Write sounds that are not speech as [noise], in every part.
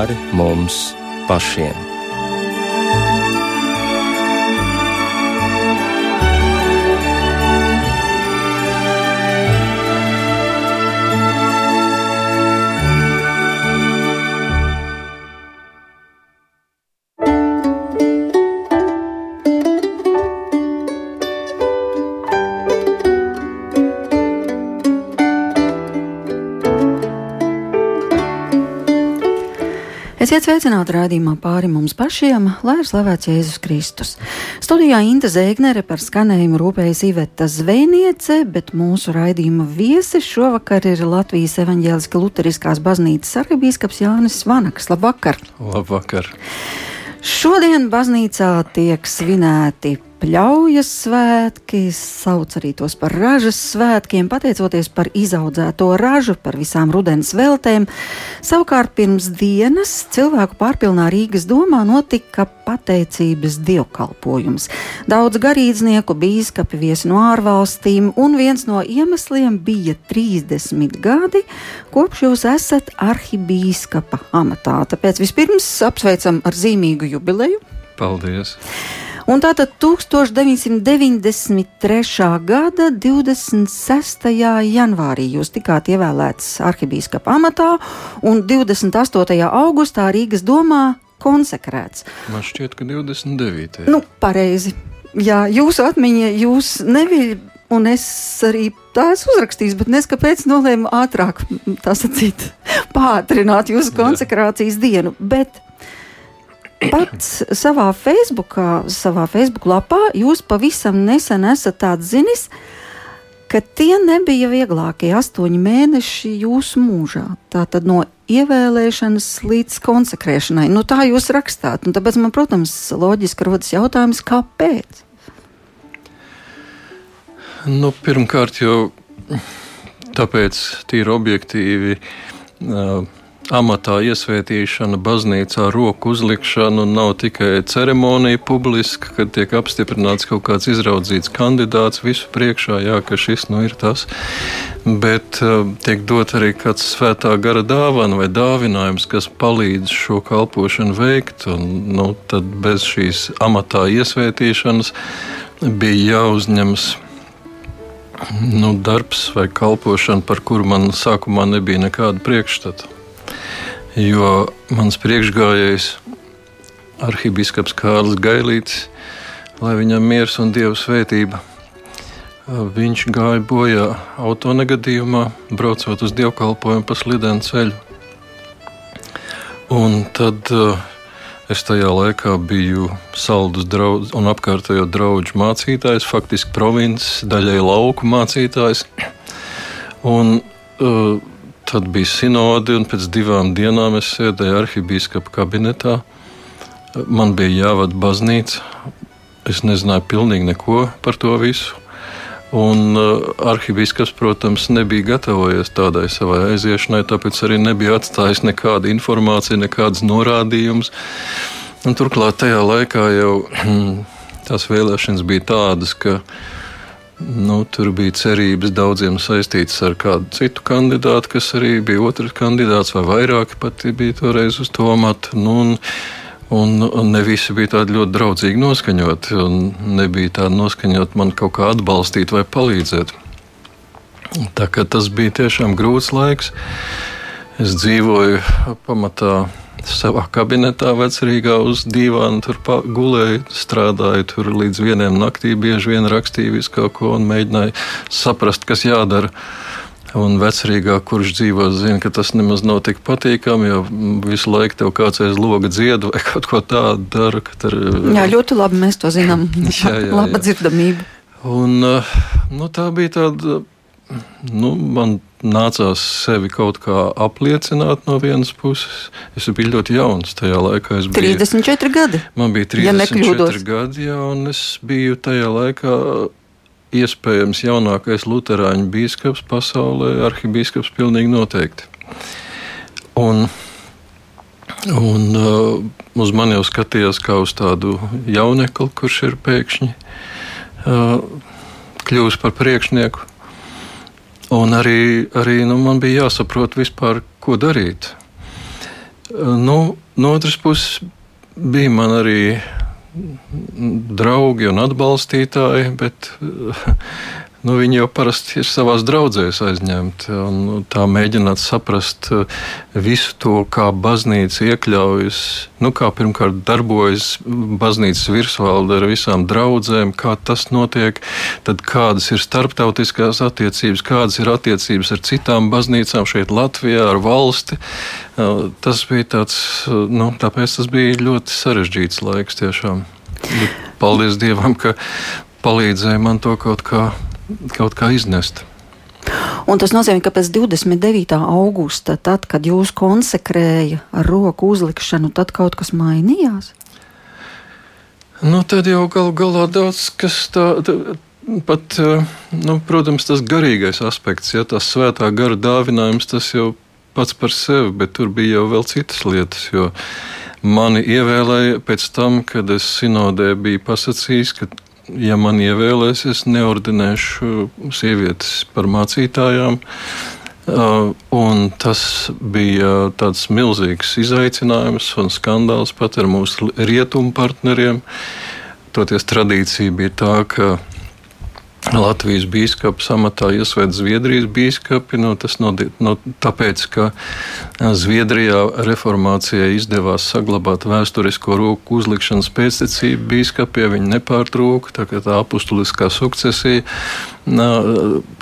pāri mums pašiem. Esiet sveicināti raidījumā pāri mums pašiem, lai ir slavēts Jēzus Kristus. Studijā Inta Zēgnere par skanējumu rūpējas Iveta Zvejniece, bet mūsu raidījuma viesi šovakar ir Latvijas evaņģēliska luteriskās baznīcas arhibīskaps Jānis Vanaks. Labvakar! Labvakar! Šodien baznīcā tiek svinēti pļaujas svētki, sauc arī tos par ražas svētkiem, pateicoties par izaudzēto ražu, par visām rudens veltēm. Savukārt pirms dienas cilvēku pārpilnā Rīgas domā notika pateicības dievkalpojums. Daudz garīdznieku, bīskapi viesi no ārvalstīm, un viens no iemesliem bija 30 gadi, kopš jūs esat arhibīskapa amatā. Tāpēc vispirms apsveicam ar zīmīgu jubileju. Paldies! Un tātad 1993. gada 26. janvārī jūs tikāt ievēlēts arhibīskapa amatā, un 28. augustā Rīgas domā konsekrēts. Man šķiet, ka 29. Nu, pareizi. Jā, jūsu atmiņa, jūs nebija. Un es arī tā esmu uzrakstījis, bet nes kāpēc nolēmu ātrāk, tā sacīt, pātrināt jūsu konsekrācijas dienu. Bet pats savā Facebookā, savā Facebook lapā, jūs pavisam nesen esat tāds zinis, ka tie nebija vieglākie astoņi mēneši jūsu mūžā. Tā tad no ievēlēšanas līdz konsekrēšanai. Nu, tā jūs rakstāt. Un tāpēc man, protams, loģiski rodas jautājums, kāpēc? Nu, pirmkārt, jau tāpēc tīri objektīvi. Uh, amatā iesvētīšana, baznīcā roku uzlikšana nav tikai ceremonija publiska, kad tiek apstiprināts kaut kāds izraudzīts kandidāts. Visu priekšā, jā, ka šis nu ir tas, bet uh, tiek dot arī kāds svētā gara dāvana vai dāvinājums, kas palīdz šo kalpošanu veikt, un nu, tad bez šīs amatā iesvētīšanas bija jāuzņemas nu, darbs vai kalpošana, par kuru man sākumā nebija nekāda priekšstata jo mans priekšgājējs, arhibīskaps Kārlis Gailīts, lai viņam miers un dievu svētība, viņš gāja bojā autonegadījumā, braucot uz dievkalpojumu pa slidenu ceļu. Un tad uh, es tajā laikā biju saldus draudz, un apkārtējo draugu mācītājs, faktiski provinces, daļai lauku mācītājs. Un, uh, Tad bija sinode, un pēc divām dienām es sēdēju arhibīskapa kabinetā. Man bija jāvada baznīca. Es nezināju pilnīgi neko par to visu. Un uh, arhibīskaps, protams, nebija gatavojies tādai savai aiziešanai, tāpēc arī nebija atstājis nekādu informāciju, nekādas norādījumus. Turklāt tajā laikā jau [clears throat] tās vēlēšanas bija tādas, ka Nu, tur bija cerības daudziem saistītas ar kādu citu kandidātu, kas arī bija otrs kandidāts, vai vairāki pat bija toreiz uz to amatu. Nu, un, un, un ne visi bija tādi ļoti draudzīgi noskaņoti, un nebija tādi noskaņoti man kaut kā atbalstīt vai palīdzēt. Tā kā tas bija tiešām grūts laiks. Es dzīvoju pamatā savā kabinetā, vecrīgā uz dīvāna. Tur gulēju, strādāju tur līdz vienam naktī. Bieži vien rakstīju visu kaut ko un mēģināju saprast, kas jādara. Un vecrīgā, kurš dzīvo, zina, ka tas nemaz nav tik patīkami, jo visu laiku tev kāds aiz loga dzied vai [laughs] kaut ko tādu dara. Tur... Jā, ļoti labi mēs to zinām. jā, [laughs] jā, jā. Laba dzirdamība. Un, eh, nu, tā bija tāda, nu, man nācās sevi kaut kā apliecināt no vienas puses. Es biju ļoti jauns tajā laikā. Es biju, 34 gadi. Man bija 34 ja gadi, jā, un es biju tajā laikā iespējams jaunākais luterāņu biskups pasaulē, arhibīskaps pilnīgi noteikti. Un, un uh, uz mani jau skatījās kā uz tādu jaunekli, kurš ir pēkšņi uh, kļuvis par priekšnieku. Un arī, arī nu, man bija jāsaprot, vispār, ko darīt. Nu, no otras puses, bija man arī draugi un atbalstītāji, bet nu, viņi jau parasti ir savā draudzēs aizņemti. Nu, tā mēģināt saprast uh, visu to, kā baznīca iekļaujas, nu, kā pirmkārt darbojas baznīcas virsvalde ar visām draudzēm, kā tas notiek, tad kādas ir starptautiskās attiecības, kādas ir attiecības ar citām baznīcām šeit Latvijā, ar valsti. Uh, tas bija tāds, uh, nu, tāpēc tas bija ļoti sarežģīts laiks tiešām. Paldies Dievam, ka palīdzēja man to kaut kā kaut kā iznest. Un tas nozīmē, ka pēc 29. augusta, tad, kad jūs konsekrēja ar roku uzlikšanu, tad kaut kas mainījās? Nu, tad jau galu galā daudz kas tāds. Pat, nu, protams, tas garīgais aspekts, ja tas svētā gara dāvinājums, tas jau pats par sevi, bet tur bija jau vēl citas lietas. Mani ievēlēja pēc tam, kad es sinodē biju pasakījis, ka ja man ievēlēs, es neordinēšu sievietes par mācītājām. Uh, un tas bija tāds milzīgs izaicinājums un skandāls pat ar mūsu rietumu partneriem. Toties tradīcija bija tā, ka Latvijas biskupa amatā iesvēta Zviedrijas biskupi. Nu, tas no, no, tāpēc, ka Zviedrijā reformācijai izdevās saglabāt vēsturisko roku uzlikšanas pēctecību biskupiem, viņi nepārtrūka. Tā, tā apustuliskā sukcesija,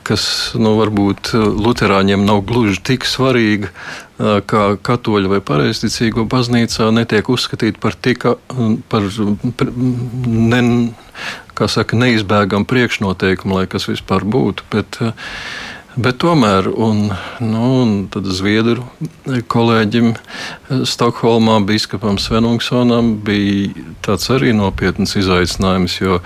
kas nu, varbūt Lutāņiem nav gluži tik svarīga, kā katoļu vai pareizticīgo baznīcā, netiek uzskatīta par tik par, par, ne, saka, neizbēgamu priekšnoteikumu, lai kas vispār būtu. Bet, Bet tomēr, un, nu, un tad Zviedru kolēģim Stokholmā, biskupam Svenungsonam, bija tāds arī nopietns izaicinājums, jo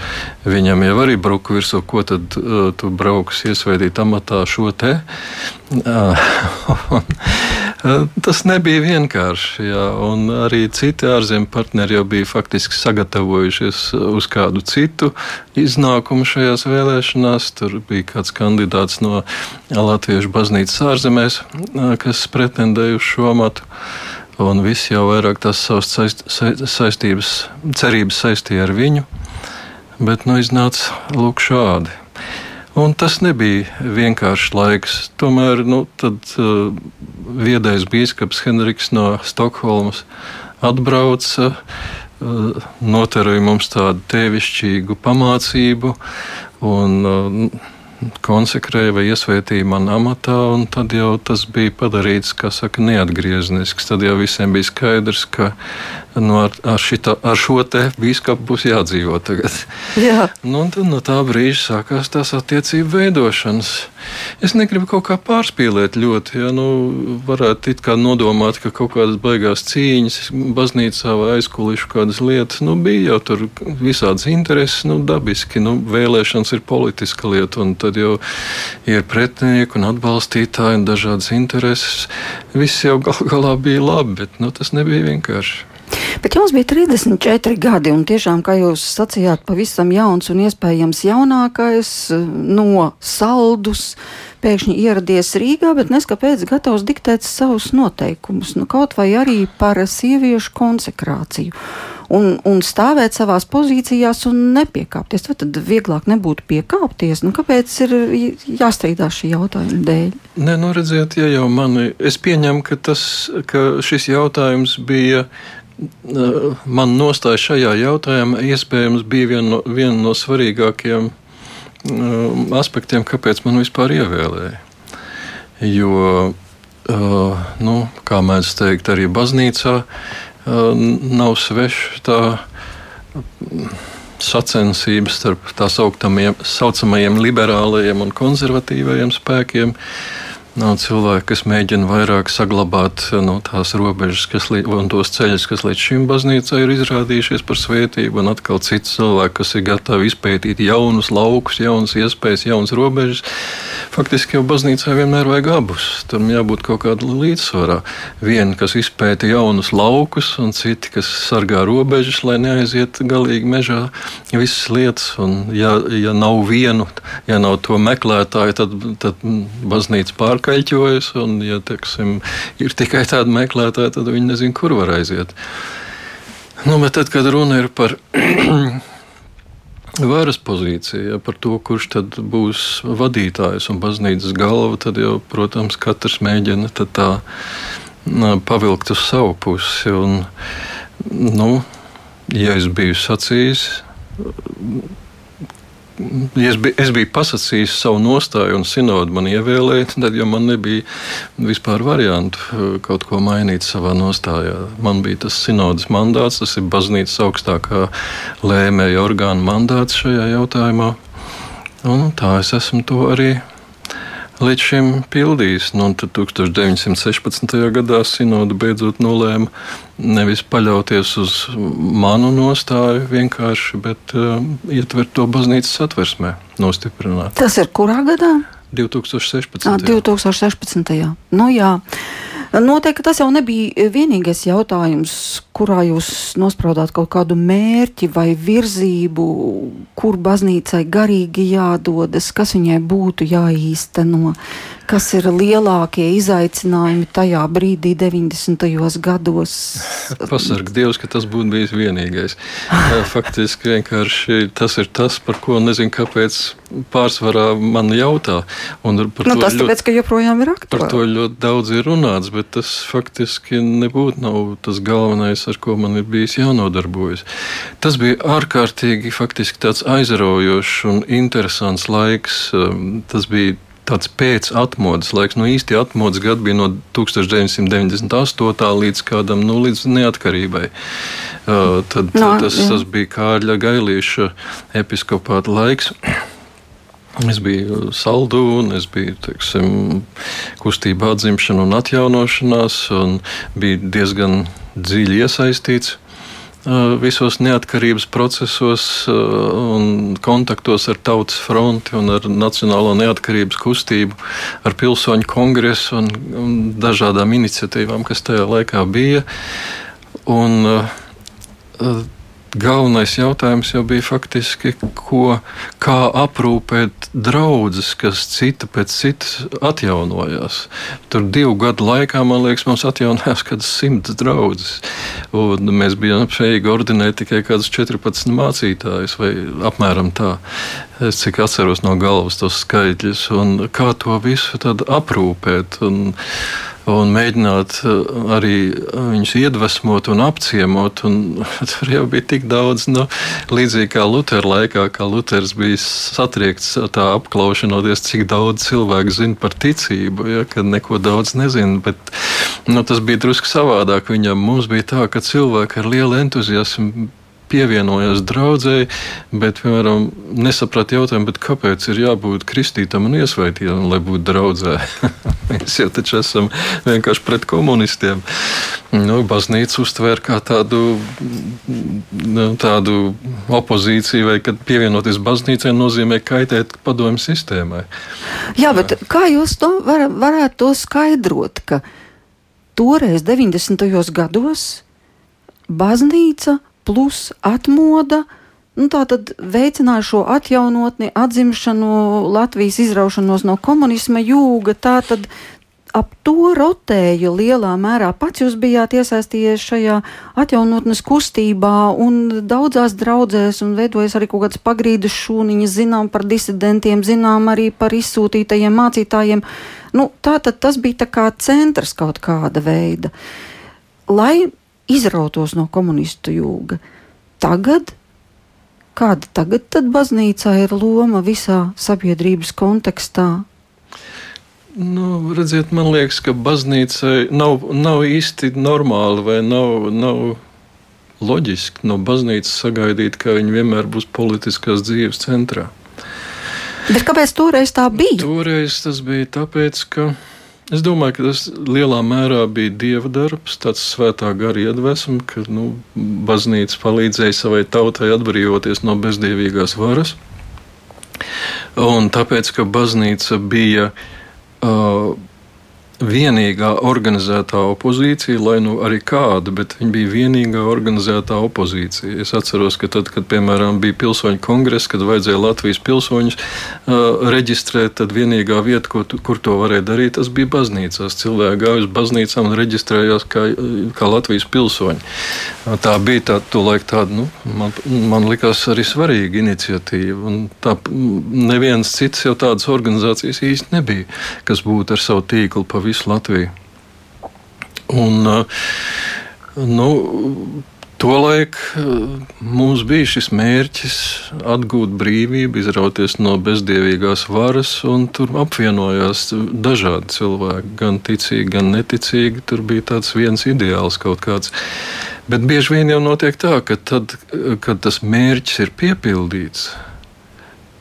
viņam jau arī bruka virsū, ko tad uh, tu brauks iesvētīt amatā šo te. [laughs] Uh, Tas nebija vienkārši. Jā, un arī citi ārzemju partneri jau bija faktiski sagatavojušies uz kādu citu iznākumu šajās vēlēšanās. Tur bija kāds kandidāts no Latviešu baznīcas ārzemēs, kas pretendēja uz šo amatu. Un visi jau vairāk tās savas saist, saistības, cerības saistīja ar viņu. Bet nu iznāca lūk šādi. Un tas nebija vienkāršs laiks. Tomēr nu, tad, uh, viedais biskups Henriks no Stokholmas atbrauca, uh, noturēja mums tādu tevišķīgu pamācību. Un, uh, konsekrēja vai iesvētīja man amatā, un tad jau tas bija padarīts, kā saka, neatgrieznisks. Tad jau visiem bija skaidrs, ka nu, ar, ar, šita, ar šo te biskupu būs jādzīvo tagad. Jā. Nu, tad no tā brīža sākās tās attiecību veidošanas. Es negribu kaut kā pārspīlēt ļoti, ja nu, varētu it kā nodomāt, ka kaut kādas baigās cīņas baznīcā vai aizkulišu kādas lietas, nu, bija jau tur visādas intereses, nu, dabiski, nu, vēlēšanas ir politiska lieta, un tad jau ir pretinieki un atbalstītāji un dažādas intereses. Viss jau gal galā bija labi, bet nu, tas nebija vienkārši. Bet jums bija 34 gadi, un tiešām, kā jūs sacījāt, pavisam jauns un iespējams jaunākais no saldus. Pēkšņi ieradies Rīgā, bet neskapēc gatavs diktēt savus noteikumus, nu, kaut vai arī par sieviešu konsekrāciju. Un, un stāvēt savās pozīcijās un nepiekāpties. Tad, tad vieglāk nebūtu piekāpties. Nu, kāpēc ir jāstrīdās šī jautājuma dēļ? Nē, nu redziet, ja jau mani, es pieņemu, ka, tas, ka šis jautājums bija man nostāja šajā jautājumā iespējams bija viena no, viena no svarīgākajiem um, aspektiem, kāpēc man vispār ievēlēja. Jo, uh, nu, kā mēdz teikt, arī baznīcā uh, nav sveša tā sacensības starp tā saucamajiem liberālajiem un konservatīvajiem spēkiem. Nav cilvēki, kas mēģina vairāk saglabāt nu, tās robežas kas, un tos ceļus, kas līdz šim baznīcai ir izrādījušies par svētību, un atkal cits cilvēki, kas ir gatavi izpētīt jaunus laukus, jaunas iespējas, jaunas robežas. faktiski jau baznīcā vienmēr vajag abus. Tam jābūt kaut kādam līdzsvarā. Viena, kas izpēta jaunus laukus, un citi, kas sargā robežas, lai neaiziet galīgi mežā visas lietas. Un, ja, ja nav vienu, ja nav to meklētāju, tad, tad baznīca pārkaļķojas, un, ja teiksim, ir tikai tādi meklētāji, tad viņi nezin, kur var aiziet. Nu, bet tad, kad runa ir par [clears throat] varas pozīciju, ja, par to, kurš tad būs vadītājs un baznīcas galva, tad jau, protams, katrs mēģina tā pavilkt uz savu pusi. Un, nu, ja es biju sacījis, ja es, biju, es biju pasakījis savu nostāju, un sinodu man ievēlēja, tad jau man nebija vispār variantu uh, kaut ko mainīt savā nostājā. Man bija tas sinodas mandāts, tas ir baznīcas augstākā lēmēja orgāna mandāts šajā jautājumā. Un tā es esmu to arī līdz šim pildījis. Nu, tad 1916. gadā Sinoda beidzot nolēma nevis paļauties uz manu nostāju vienkārši, bet uh, ietvert to baznīcas satversmē, nostiprināt. Tas ir kurā gadā? 2016. À, 2016. Nu, jā. Noteikti tas jau nebija vienīgais jautājums, kurā jūs nospraudāt kaut kādu mērķi vai virzību, kur baznīcai garīgi jādodas, kas viņai būtu jāīsteno, kas ir lielākie izaicinājumi tajā brīdī, 90. gados. [laughs] Pasarg Dievs, ka tas būtu bijis vienīgais. Faktiski vienkārši tas ir tas, par ko nezinu, kāpēc pārsvarā man jautā. Nu, tas tāpēc, ļoti, ka joprojām ir aktuāli. Par to ļoti daudz ir runāts, bet tas faktiski nebūtu nav tas galvenais, ar ko man ir bijis jānodarbojas. Tas bija ārkārtīgi faktiski tāds aizraujošs un interesants laiks. Tas bija tāds pēcatmodas laiks. Nu, īsti atmodas gadi bija no 1998. līdz kādam nu, līdz neatkarībai. Uh, tad, no, tas, jā. tas bija Kārļa Gailīša episkopāta laiks. Es biju saldū, un es biju teiksim, kustībā atzimšana un atjaunošanās, un biju diezgan dziļi iesaistīts visos neatkarības procesos un kontaktos ar Tautas fronti un ar Nacionālo neatkarības kustību, ar pilsoņu kongresu un, un dažādām iniciatīvām, kas tajā laikā bija. Un, galvenais jautājums jau bija faktiski, ko, kā aprūpēt draugus, kas cita pēc citas atjaunojās. Tur divu gadu laikā, man liekas, mums atjaunojās kaut kāds simts draugus. Mēs bijām spējīgi ordinēt tikai kādus 14 mācītājus vai apmēram tā. Es cik atceros no galvas tos skaitļus, un kā to visu aprūpēt. Un, un mēģināt uh, arī viņus iedvesmot un apciemot. Un [laughs] tur jau bija tik daudz, nu, līdzīgi kā Lutera laikā, kā Luters bija satriekts tā apklaušanoties, cik daudz cilvēku zina par ticību, ja, kad neko daudz nezina. Bet, nu, tas bija drusku savādāk viņam. Mums bija tā, ka cilvēki ar lielu entuziasmu pievienojās draudzēji, bet, piemēram, nesaprata jautājumu, kāpēc ir jābūt kristītam un iesvaitītam, lai būtu draudzē. [laughs] Mēs jau taču esam vienkārši pret komunistiem. Nu, baznīca uztvēra kā tādu, nu, tādu opozīciju, vai kad pievienoties baznīcai nozīmē kaitēt padomju sistēmai. Jā, bet kā jūs to var, varētu to skaidrot, ka toreiz 90. gados baznīca plus atmoda. Nu, tā tad veicināja šo atjaunotni, atzimšanu, Latvijas izraušanos no komunisma jūga. Tā tad ap to rotēju lielā mērā. Pats jūs bijāt iesaistījies šajā atjaunotnes kustībā un daudzās draudzēs un veidojis arī kaut kādas pagrīdes šūniņas, zinām par disidentiem, zinām arī par izsūtītajiem mācītājiem. Nu, tā tad tas bija tā kā centrs kaut kāda veida. Lai izrautos no komunistu jūga. Tagad, kāda tagad tad baznīcā ir loma visā sabiedrības kontekstā? Nu, redziet, man liekas, ka baznīcai nav, nav īsti normāli vai nav, nav loģiski no baznīcas sagaidīt, ka viņi vienmēr būs politiskās dzīves centrā. Bet kāpēc toreiz tā bija? Toreiz tas bija tāpēc, ka Es domāju, ka tas lielā mērā bija dieva darbs, tāds svētā gara iedvesma, ka nu, baznīca palīdzēja savai tautai atbrīvoties no bezdievīgās varas. Un tāpēc, ka baznīca bija uh, vienīgā organizētā opozīcija, lai nu arī kāda, bet viņa bija vienīgā organizētā opozīcija. Es atceros, ka tad, kad piemēram bija pilsoņu kongress, kad vajadzēja Latvijas pilsoņus uh, reģistrēt, tad vienīgā vieta, ko, kur to varēja darīt, tas bija baznīcās. Cilvēki gāja uz baznīcām un reģistrējās kā, kā Latvijas pilsoņi. Tā bija tā, tolaik tāda, nu, man, man likās arī svarīga iniciatīva. Un tā neviens cits jau tādas organizācijas īsti nebija, kas būtu ar savu tīklu pa visu Latviju. Un, uh, nu, Tolaik uh, mums bija šis mērķis atgūt brīvību, izrauties no bezdievīgās varas, un tur apvienojās dažādi cilvēki, gan ticīgi, gan neticīgi. Tur bija tāds viens ideāls kaut kāds. Bet bieži vien jau notiek tā, ka tad, kad tas mērķis ir piepildīts,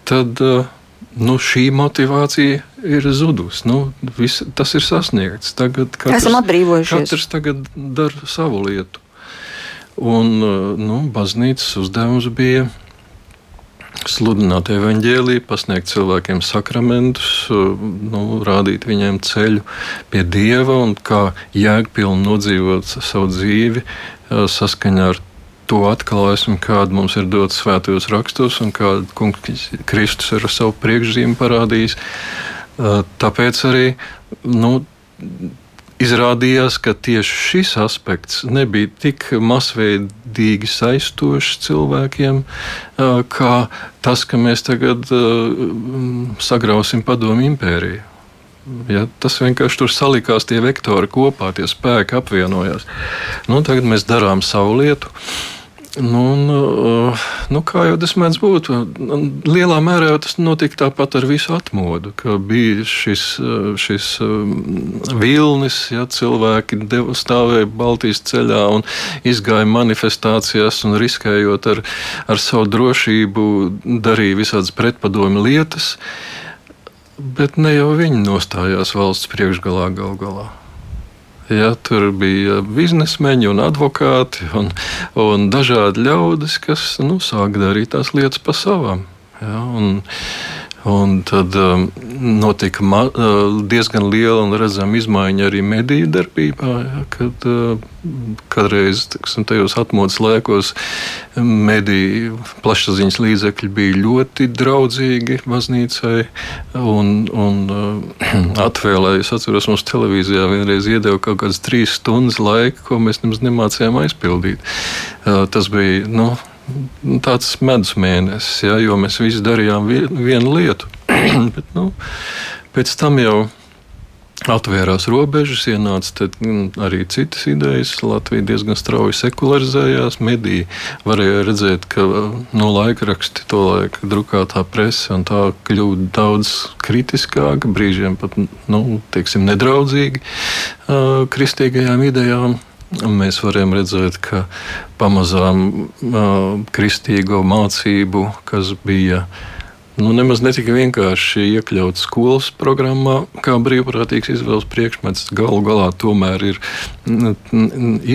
tad uh, nu, šī motivācija ir zudusi. Nu, vis, tas ir sasniegts. Tagad katrs, Esam atbrīvojušies. Katrs tagad dara savu lietu. Un nu, baznīcas uzdevums bija sludināt evaņģēlīju, pasniegt cilvēkiem sakramentus, nu, rādīt viņiem ceļu pie dieva un kā jēgpilni nodzīvot savu dzīvi saskaņā ar to atklāsmi, kāda mums ir dota svētajos rakstos un kāda kungs Kristus ar savu priekšzīmi parādījis. Tāpēc arī nu, izrādījās, ka tieši šis aspekts nebija tik masveidīgi saistošs cilvēkiem, kā tas, ka mēs tagad sagrausim padomu impēriju. Ja, tas vienkārši tur salikās, tie vektori kopā, tie spēki apvienojās. Nu, tagad mēs darām savu lietu. Uh, Nu, nu, nu, kā jau tas mēdz būt, lielā mērā tas notika tāpat ar visu atmodu, ka bija šis, šis vilnis, ja cilvēki deva, stāvēja Baltijas ceļā un izgāja manifestācijās un riskējot ar, ar savu drošību, darīja visādas pretpadomi lietas, bet ne jau viņi nostājās valsts priekšgalā gal galā. Ja, tur bija biznesmeņi un advokāti un, un dažādi ļaudis, kas nu, sāk darīt tās lietas pa savām. Ja, un, Un tad um, notika ma, uh, diezgan liela un redzama izmaiņa arī mediju darbībā. Ja, kad uh, kādreiz tiksim, tajos atmodas laikos mediju plašsaziņas līdzekļi bija ļoti draudzīgi baznīcai un, un uh, [clears throat] atvēlēja. Es atceros, mums televīzijā vienreiz iedeva kaut kādas trīs stundas laika, ko mēs nemaz nemācījām aizpildīt. Uh, tas bija. Nu, tāds medus mēnesis, ja, jo mēs visi darījām vienu lietu. [clears throat] Bet, nu, pēc tam jau atvērās robežas, ienāca mm, arī citas idejas. Latvija diezgan strauji sekularizējās. Mediji varēja redzēt, ka no laika raksti, to laika drukātā presa un tā kļuva daudz kritiskāka, brīžiem pat nu, teiksim, nedraudzīgi uh, kristīgajām idejām. Mēs varam redzēt, ka pamazām kristīgo mācību, kas bija nu, nemaz netika vienkārši iekļauts skolas programmā, kā brīvprātīgs izvēles priekšmets, galu galā tomēr ir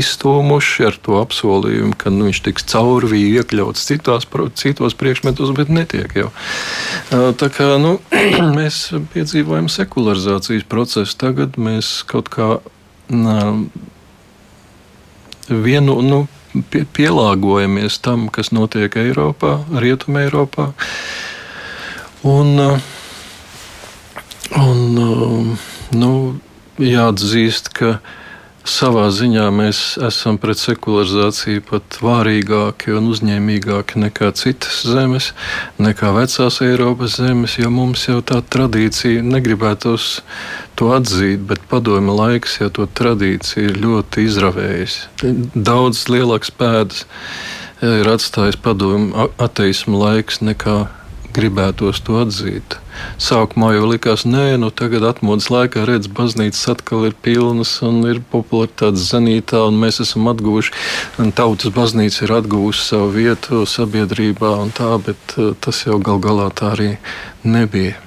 izstūmuši ar to apsolījumu, ka nu, viņš tiks caurvīgi iekļauts citās, citos priekšmetos, bet netiek jau. Tā kā nu, [clears throat] mēs piedzīvojam sekularizācijas procesu, tagad mēs kaut kā vienu, nu, pie, pielāgojamies tam, kas notiek Eiropā, Rietumē, Eiropā. Un, un nu, jāatzīst, ka savā ziņā mēs esam pret sekularizāciju pat vārīgāki un uzņēmīgāki nekā citas zemes, nekā vecās Eiropas zemes, jo mums jau tā tradīcija negribētos to atzīt, bet padomju laiks jau to tradīciju ir ļoti izravējis. Daudz lielāks pēdas ir atstājis padomju ateismu laiks nekā gribētos to atzīt. Sākumā jau likās, nē, nu tagad atmodas laikā redz, baznīcas atkal ir pilnas un ir popularitātes zenītā, un mēs esam atguvuši, un tautas baznīca ir atguvusi savu vietu sabiedrībā un tā, bet uh, tas jau gal galā tā arī nebija.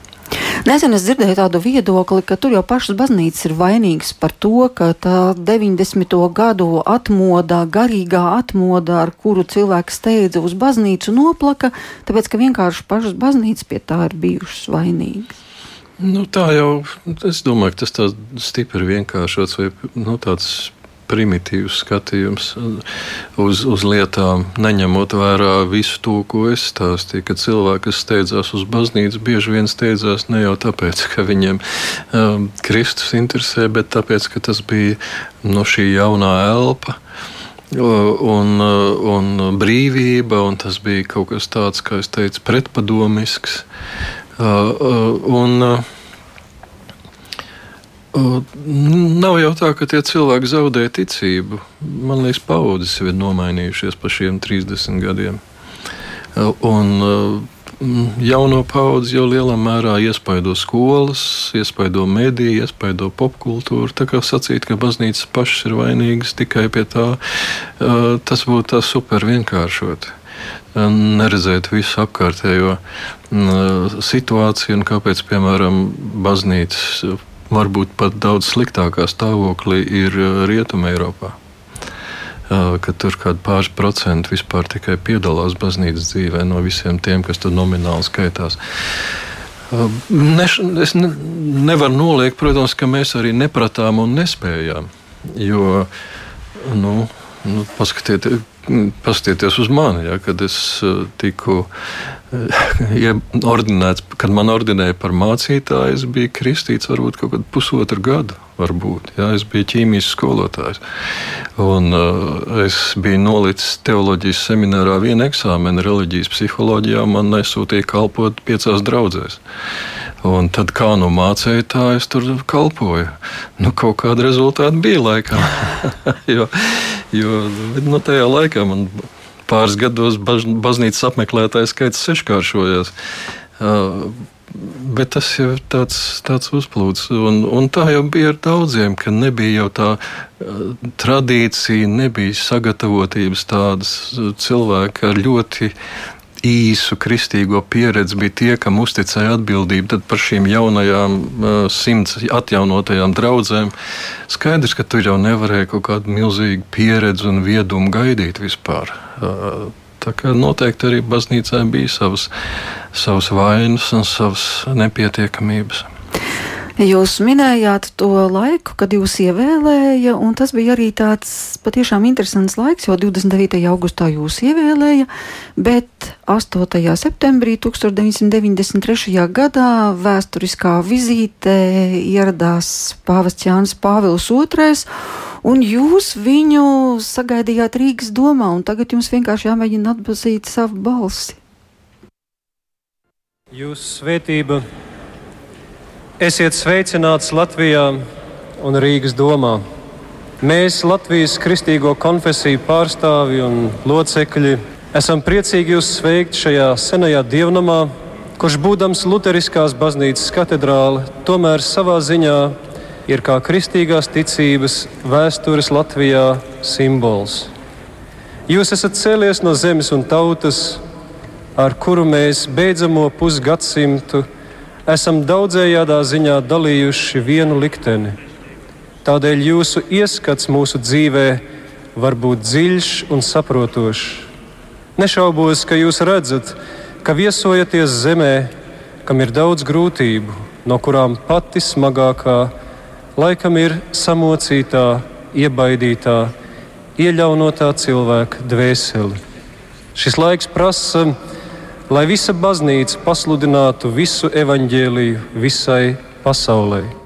Nesen es dzirdēju tādu viedokli, ka tur jau pašas baznīcas ir vainīgas par to, ka tā 90. gadu atmodā, garīgā atmodā, ar kuru cilvēki steidza uz baznīcu, noplaka, tāpēc ka vienkārši pašas baznīcas pie tā ir bijušas vainīgas. Nu, tā jau, es domāju, tas tā stipri vienkāršots vai nu, tāds primitīvs skatījums uz, uz lietām, neņemot vērā visu to, ko es stāstīju. Kad cilvēki, steidzās uz baznīcu, bieži vien steidzās ne jau tāpēc, ka viņiem um, Kristus interesē, bet tāpēc, ka tas bija no šī jaunā elpa. Un, un brīvība, un tas bija kaut kas tāds, kā es teicu, pretpadomisks. Uh, uh, un, uh, Nav jau tā, ka tie cilvēki zaudē ticību. Man liekas, paudzes ir nomainījušies pa šiem 30 gadiem. Un jauno paudzi jau lielā mērā iespaido skolas, iespaido mediju, iespaido popkultūru. Tā kā sacīt, ka baznīcas pašas ir vainīgas tikai pie tā, tas būtu tā super vienkāršot neredzēt visu apkārtējo situāciju un kāpēc, piemēram, baznīcas varbūt pat daudz sliktākā stāvoklī ir uh, Rietumē Eiropā. Uh, ka tur kaut kāda pāris procenti vispār tikai piedalās baznīcas dzīvē no visiem tiem, kas tur nomināli skaitās. Uh, ne, es ne, nevaru noliekt, protams, ka mēs arī nepratām un nespējām. Jo, nu, nu, paskatieties, paskatieties uz mani, ja, kad es tiku [laughs] ja ordinēts, kad man ordinēja par mācītāju, es biju kristīts varbūt kaut kādu pusotru gadu. Varbūt, jā, es biju ķīmijas skolotājs. Un, uh, es biju nolicis teoloģijas seminārā vienu eksāmenu reliģijas psiholoģijā. Man nesūtīja kalpot piecās draudzēs. Un tad kā nu mācīja, tā es tur kalpoju. Nu, kaut kāda rezultāta bija laikam. [laughs] jo, jo nu, tajā laikā man pāris gados baž, baznīcas apmeklētāju skaits seškāršojās. Uh, Bet tas jau ir tāds, tāds uzplūds. Un, un tā jau bija ar daudziem, ka nebija jau tā uh, tradīcija, nebija sagatavotības tādas cilvēki ar ļoti īsu kristīgo pieredzi bija tie, kam uzticēja atbildību par šīm jaunajām, simts atjaunotajām draudzēm. Skaidrs, ka tur jau nevarēja kaut kādu milzīgu pieredzi un viedumu gaidīt vispār. Tā kā noteikti arī baznīcā bija savas, savas vainas un savas nepietiekamības. Jūs minējāt to laiku, kad jūs ievēlēja, un tas bija arī tāds patiešām interesants laiks, jo 29. augustā jūs ievēlēja, bet 8. septembrī 1993. gadā vēsturiskā vizītē ieradās pāvests Jānis Pāvils II, un jūs viņu sagaidījāt Rīgas domā, un tagad jums vienkārši jāmēģina atpazīt savu balsi. Jūsu svētība Esiet sveicināts Latvijā un Rīgas domā. Mēs, Latvijas kristīgo konfesiju pārstāvji un locekļi, esam priecīgi jūs sveikt šajā senajā dievnamā, kurš būdams Lutheriskās baznīcas katedrāle, tomēr savā ziņā ir kā kristīgās ticības vēstures Latvijā simbols. Jūs esat cēlies no zemes un tautas, ar kuru mēs beidzamo pusgadsimtu esam daudzējādā ziņā dalījuši vienu likteni. Tādēļ jūsu ieskats mūsu dzīvē var būt dziļš un saprotošs. Nešaubos, ka jūs redzat, ka viesojaties zemē, kam ir daudz grūtību, no kurām pati smagākā laikam ir samocītā, iebaidītā, iejaunotā cilvēka dvēseli. Šis laiks prasa lai visa baznīca pasludinātu visu evaņģēliju visai pasaulē.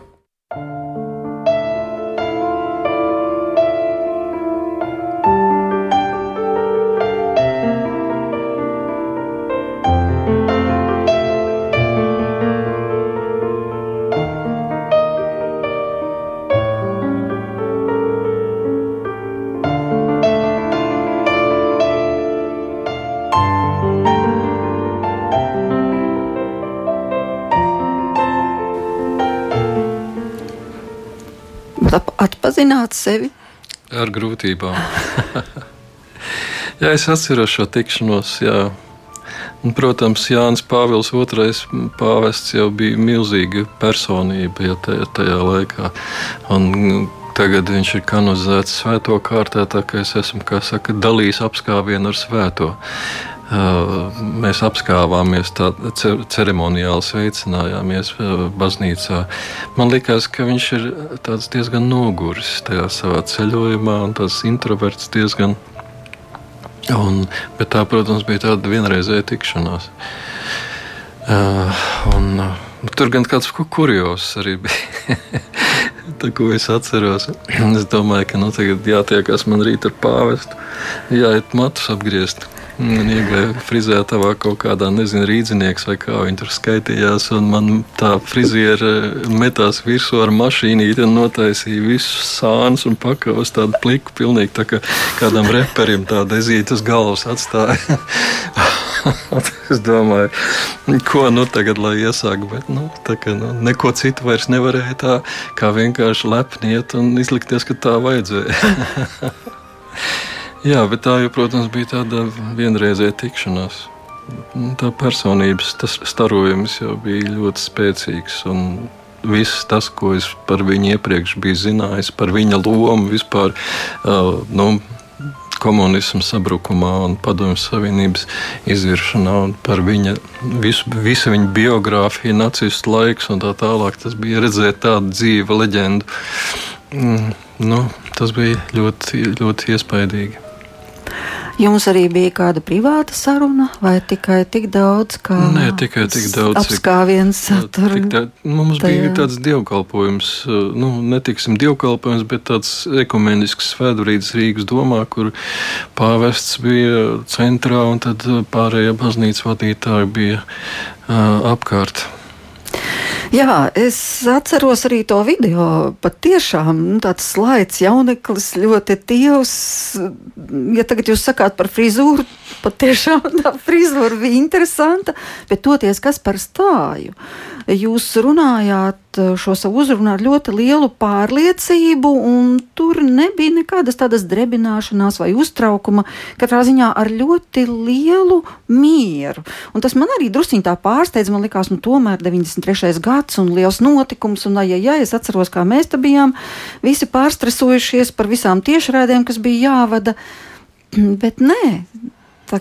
Atpazināt sevi? Ar grūtībām. jā, es atceros šo tikšanos. Jā. Protams, Jānis Pāvils II pāvests jau bija milzīga personība ja tajā laikā. Un, Tagad viņš ir kanonizēts svēto kārtā, tā kā es esmu saka, dalījis apskāvienu ar svēto. Mēs apskāvāmies, ceremoniāli sveicinājāmies baznīcā. Man liekas, ka viņš ir diezgan noguris tajā savā ceļojumā, un tas introverts diezgan Un, bet tā, protams, bija tāda vienreizēja tikšanās. Uh, un, uh, tur gan kāds kurjos arī bija. [laughs] tā, ko es atceros. es domāju, ka nu, tagad jātiekas man rīt ar pāvestu, jāiet matus apgriezt. Iegāja frizētavā kaut kādā, nezinu, rīznieks vai kā viņi tur skaitījās. Man tā friziera metās virsū ar mašīnīti un notaisīja visus sānus un pakavas tādu pliku, pilnīgi tā kā kādam reperim tāda ezīta uz galvas atstāja. [laughs] es domāju, ko nu tagad lai iesāk, bet nu, ka, nu, neko citu vairs nevarēja tā, kā vienkārši lepniet un izlikties, ka tā vajadzēja. [laughs] Jā, bet tā jau, protams, bija tāda vienreizēja tikšanās. Tā personības starojums jau bija ļoti spēcīgs. Viss tas, ko es par viņu iepriekš biju zinājis, par viņa lomu vispār, uh, nu, komunismu sabrukumā un padomju savienības izviršanā, un par viņa, visu, visu viņa biogrāfiju, nacistu laiks un tā tālāk. Tas bija redzēt tādu dzīvu leģendu. Mm, nu, tas bija ļoti, ļoti iespaidīgi. Jums arī bija kāda privāta saruna, vai tikai tik daudz, kā Nē, tikai tik daudz, apskāviens satura? Tā, mums tajā. bija tāds dievkalpojums, nu, netiksim dievkalpojums, bet tāds ekumenisks svētbrīdis Rīgas domā, kur pāvests bija centrā un tad pārējie baznīcas vadītāji bija uh, apkārt. Jā, es atceros arī to video. Pat tiešām nu, tāds slaids, jauneklis, ļoti tievs. Ja tagad jūs sakāt par frizūru, pat tiešām tā frizūra bija interesanta, bet toties kas par stāju. Jūs runājāt šo savu uzrunu ar ļoti lielu pārliecību, un tur nebija nekādas tādas drebināšanās vai uztraukuma, katrā ziņā ar ļoti lielu mieru. Un tas man arī drusciņā pārsteidz. Man liekas, nu tomēr 93. gads un liels notikums, un ja, ja es atceros, kā mēs te bijām visi pārstresojušies par visām tiešraidēm, kas bija jāvada. [clears throat] Bet nē,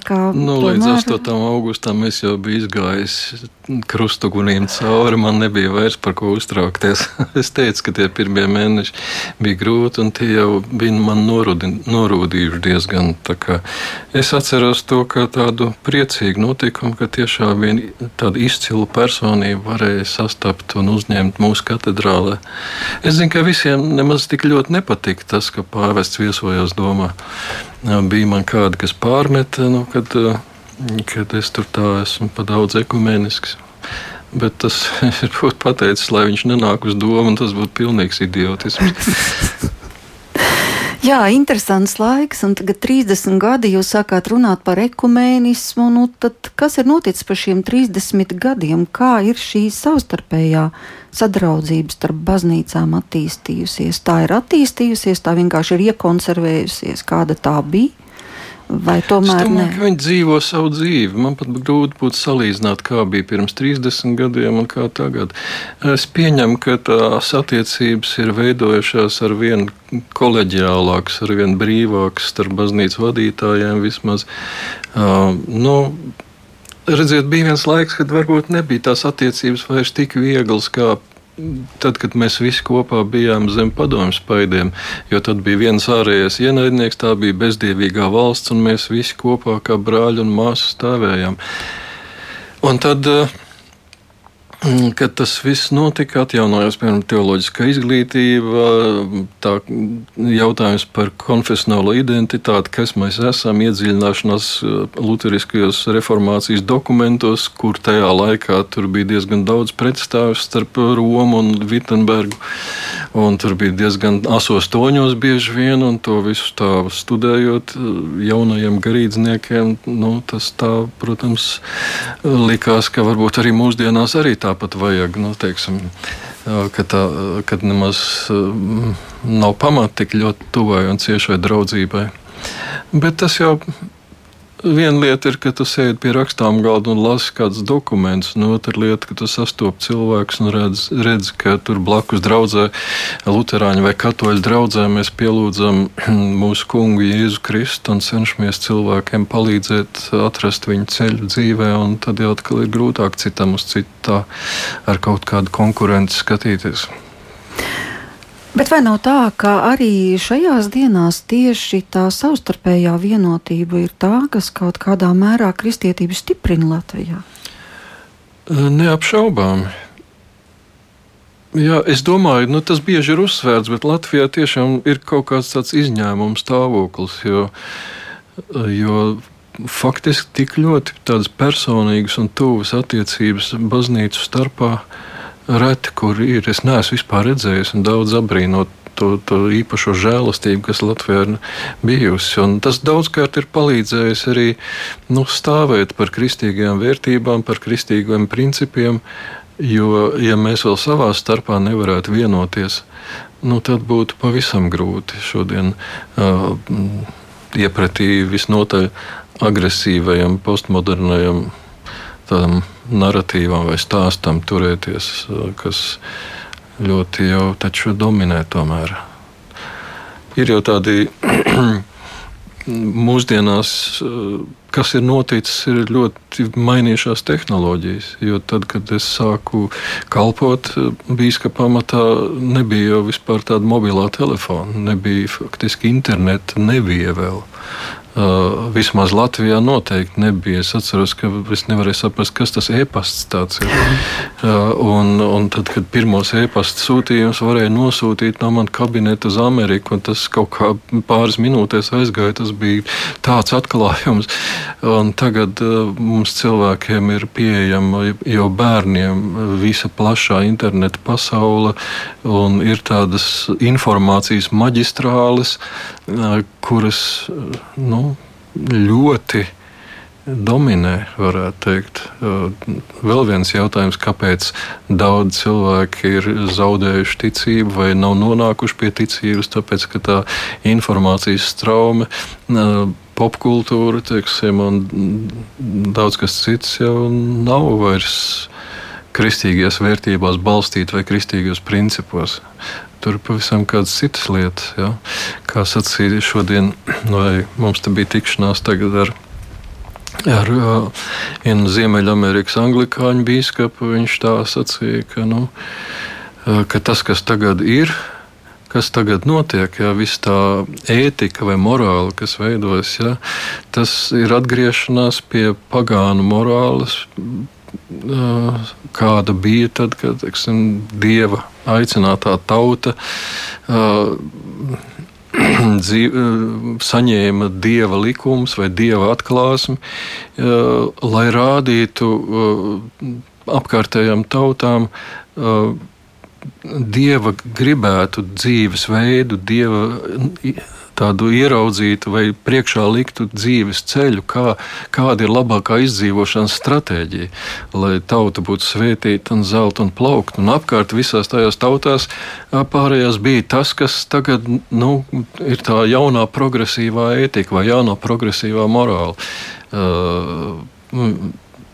Kā, nu, tomēr... Līdz 8. augustam es jau biju izgājis krustuguniem cauri. Man nebija vairs par ko uztraukties. [laughs] es teicu, ka tie pirmie mēneši bija grūti, un tie jau bija man norudi, norūdījuši diezgan. Es atceros to kā tādu priecīgu notikumu, ka tiešām viena tāda izcila personība varēja sastapt un uzņemt mūsu katedrālē. Es zinu, ka visiem nemaz tik ļoti nepatika tas, ka pāvests viesojās domā bija man kādi, kas pārmeta, nu, kad, kad es tur tā esmu pa daudz ekumenisks. Bet tas [laughs] ir pateicis, lai viņš nenāk uz domu, un tas būtu pilnīgs idiotisms. [laughs] Jā, interesants laiks, un tagad 30 gadi jūs sākāt runāt par ekumēnismu. Nu, kas ir noticis par šiem 30 gadiem? Kā ir šī savstarpējā sadraudzība starp baznīcām attīstījusies? Tā ir attīstījusies, tā vienkārši ir iekonservējusies, kāda tā bija. Vai tomēr domāju, ne? Viņi dzīvo savu dzīvi. Man pat grūti būtu salīdzināt, kā bija pirms 30 gadiem un kā tagad. Es pieņemu, ka tās attiecības ir veidojušās ar vien koleģiālākas, ar vien brīvākas starp baznīcas vadītājiem vismaz. Uh, nu, Redziet, bija viens laiks, kad varbūt nebija tās attiecības vairs tik vieglas kā tad, kad mēs visi kopā bijām zem padomju spaidiem, jo tad bija viens ārējais ienaidnieks, tā bija bezdievīgā valsts, un mēs visi kopā kā brāļi un māsas stāvējām. Un tad uh, kad tas viss notika, atjaunojās piemēram teoloģiskā izglītība, tā jautājums par konfesionālo identitāti, kas mēs esam, iedziļināšanās uh, luteriskajos reformācijas dokumentos, kur tajā laikā tur bija diezgan daudz pretstāvju starp Romu un Vitsenbergu, un tur bija diezgan asos toņos bieži vien, un to visu tā studējot uh, jaunajiem garīdzniekiem, nu, tas tā, protams, likās, ka varbūt arī mūsdienās arī tā tāpat vajag, nu, teiksim, ka, tā, ka nemaz nav pamata tik ļoti tuvai un ciešai draudzībai. Bet tas jau viena lieta ir, ka tu sēdi pie rakstām galda un lasi kādus dokumentus, un otra lieta, ka tu sastopi cilvēkus un redz, redz ka tur blakus draudzē, Lutāņu vai Katoļu draudzē, mēs pielūdzam [clears throat] mūsu kungu Jēzu Kristu un cenšamies cilvēkiem palīdzēt atrast viņu ceļu dzīvē, un tad jau atkal ir grūtāk citam uz citu tā ar kaut kādu konkurenci skatīties. Bet vai nav tā, ka arī šajās dienās tieši tā savstarpējā vienotība ir tā, kas kaut kādā mērā kristietību stiprina Latvijā? Neapšaubāmi. Jā, es domāju, nu, tas bieži ir uzsvērts, bet Latvijā tiešām ir kaut kāds tāds izņēmums stāvoklis. Jo, jo faktiski tik ļoti tādas personīgas un tuvas attiecības baznīcu starpā reti, kur ir. Es neesmu vispār redzējis un daudz apbrīnot to, to īpašo žēlastību, kas Latvijā ir bijusi. Un tas daudzkārt ir palīdzējis arī nu, stāvēt par kristīgajām vērtībām, par kristīgiem principiem. Jo, ja mēs vēl savā starpā nevarētu vienoties, nu, tad būtu pavisam grūti šodien uh, iepratī visnotaļ agresīvajam, postmodernajam tādam narratīvam vai stāstam turēties, kas ļoti jau taču dominē tomēr. Ir jau tādi [clears throat] mūsdienās, kas ir noticis, ir ļoti mainījušās tehnoloģijas. Jo tad, kad es sāku kalpot biskupa pamatā, nebija jau vispār tāda mobilā telefona, nebija faktiski interneta, nebija vēl. Uh, vismaz Latvijā noteikti nebija. Es atceros, ka es nevarēju saprast, kas tas e-pasts ir. Uh, un, un tad, kad pirmos e-pasta sūtījumus varēja nosūtīt no manas kabineta uz Ameriku, un tas kaut kā pāris minūtēs aizgāja, tas bija tāds atklājums. Un tagad uh, mums cilvēkiem ir pieejama jau bērniem visa plašā interneta pasaule, un ir tādas informācijas maģistrāles, kuras. Nu, ļoti dominē, varētu teikt. Vēl viens jautājums, kāpēc daudz cilvēki ir zaudējuši ticību vai nav nonākuši pie ticības, tāpēc ka tā informācijas straume, popkultūra, teiksim, un daudz kas cits jau nav vairs kristīgajās vērtībās balstīta vai kristīgajos principos. Tur ir pavisam kādas citas lietas. Ja? Kā sacīja šodien, [clears throat] vai mums te bija tikšanās tagad ar ar uh, vienu Ziemeļamerikas anglikāņu biskupu. Viņš tā sacīja, ka, nu, uh, ka tas, kas tagad ir, kas tagad notiek, ja viss tā ētika vai morāla, kas veidojas, ja, tas ir atgriešanās pie pagānu morāles kāda bija tad, kad teiksim, dieva aicinātā tauta [clears throat] dzīve, saņēma dieva likumus vai dieva atklāsmi, lai rādītu apkārtējām tautām dieva gribētu dzīvesveidu, dieva tādu ieraudzītu vai priekšā liktu dzīves ceļu, kā, kāda ir labākā izdzīvošanas stratēģija, lai tauta būtu svētīta un zelta un plaukt. Un apkārt visās tajās tautās pārējās bija tas, kas tagad nu, ir tā jaunā progresīvā ētika vai jaunā progresīvā morāla. Uh,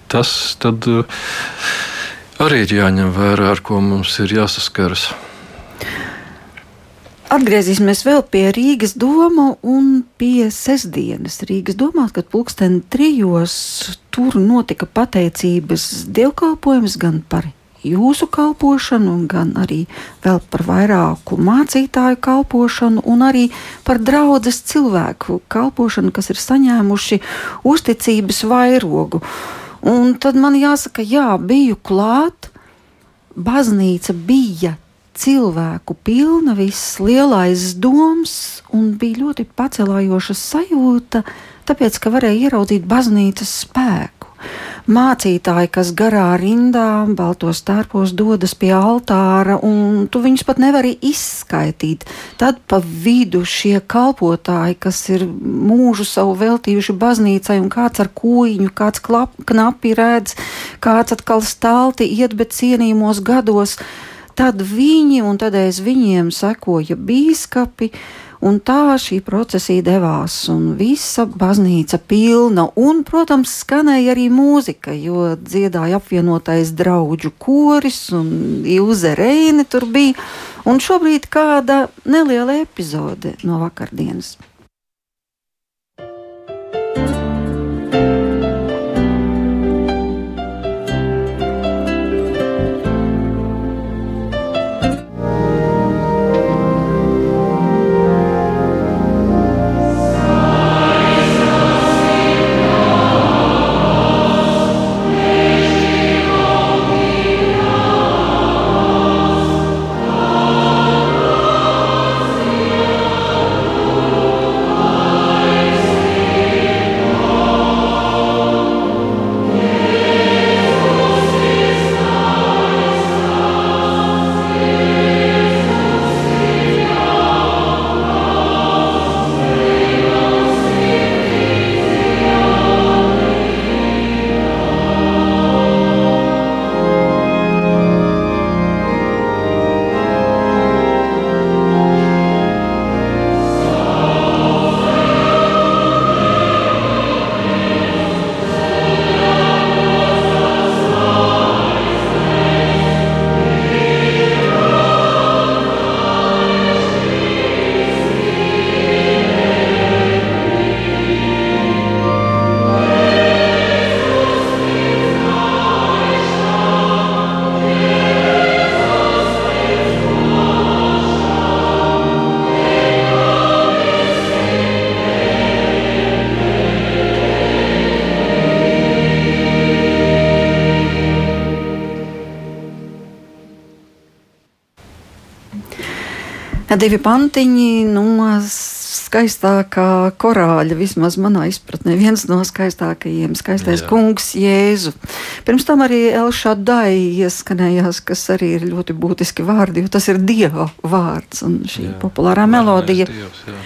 tas tad arī ir jāņem vērā, ar ko mums ir jāsaskaras. Atgriezīsimies vēl pie Rīgas doma un pie sestdienas. Rīgas domā, ka pulksten trijos tur notika pateicības dievkalpojums gan par jūsu kalpošanu, gan arī vēl par vairāku mācītāju kalpošanu, un arī par draudzes cilvēku kalpošanu, kas ir saņēmuši uzticības vairogu. Un tad man jāsaka, jā, biju klāt, baznīca bija cilvēku pilna, viss lielais doms, un bija ļoti pacelājoša sajūta, tāpēc, ka varēja ieraudzīt baznīcas spēku. Mācītāji, kas garā rindā, baltos tērpos dodas pie altāra, un tu viņus pat nevari izskaidīt. Tad pa vidu šie kalpotāji, kas ir mūžu savu veltījuši baznīcai, un kāds ar kūjiņu, kāds klap, knapi redz, kāds atkal stalti iet, bet cienījumos gados tad viņi un tad aiz viņiem sekoja bīskapi. Un tā šī procesija devās, un visa baznīca pilna, un, protams, skanēja arī mūzika, jo dziedāja apvienotais draugu koris, un Ilze Reine tur bija, un šobrīd kāda neliela epizode no vakardienas. Divi pantiņi no skaistākā korāļa, vismaz manā izpratnē, viens no skaistākajiem, skaistais Jā. kungs Jēzu. Pirms tam arī Elšadai ieskanējās, kas arī ir ļoti būtiski vārdi, jo tas ir Dieva vārds un šī jā. populārā melodija. Dievs, jā.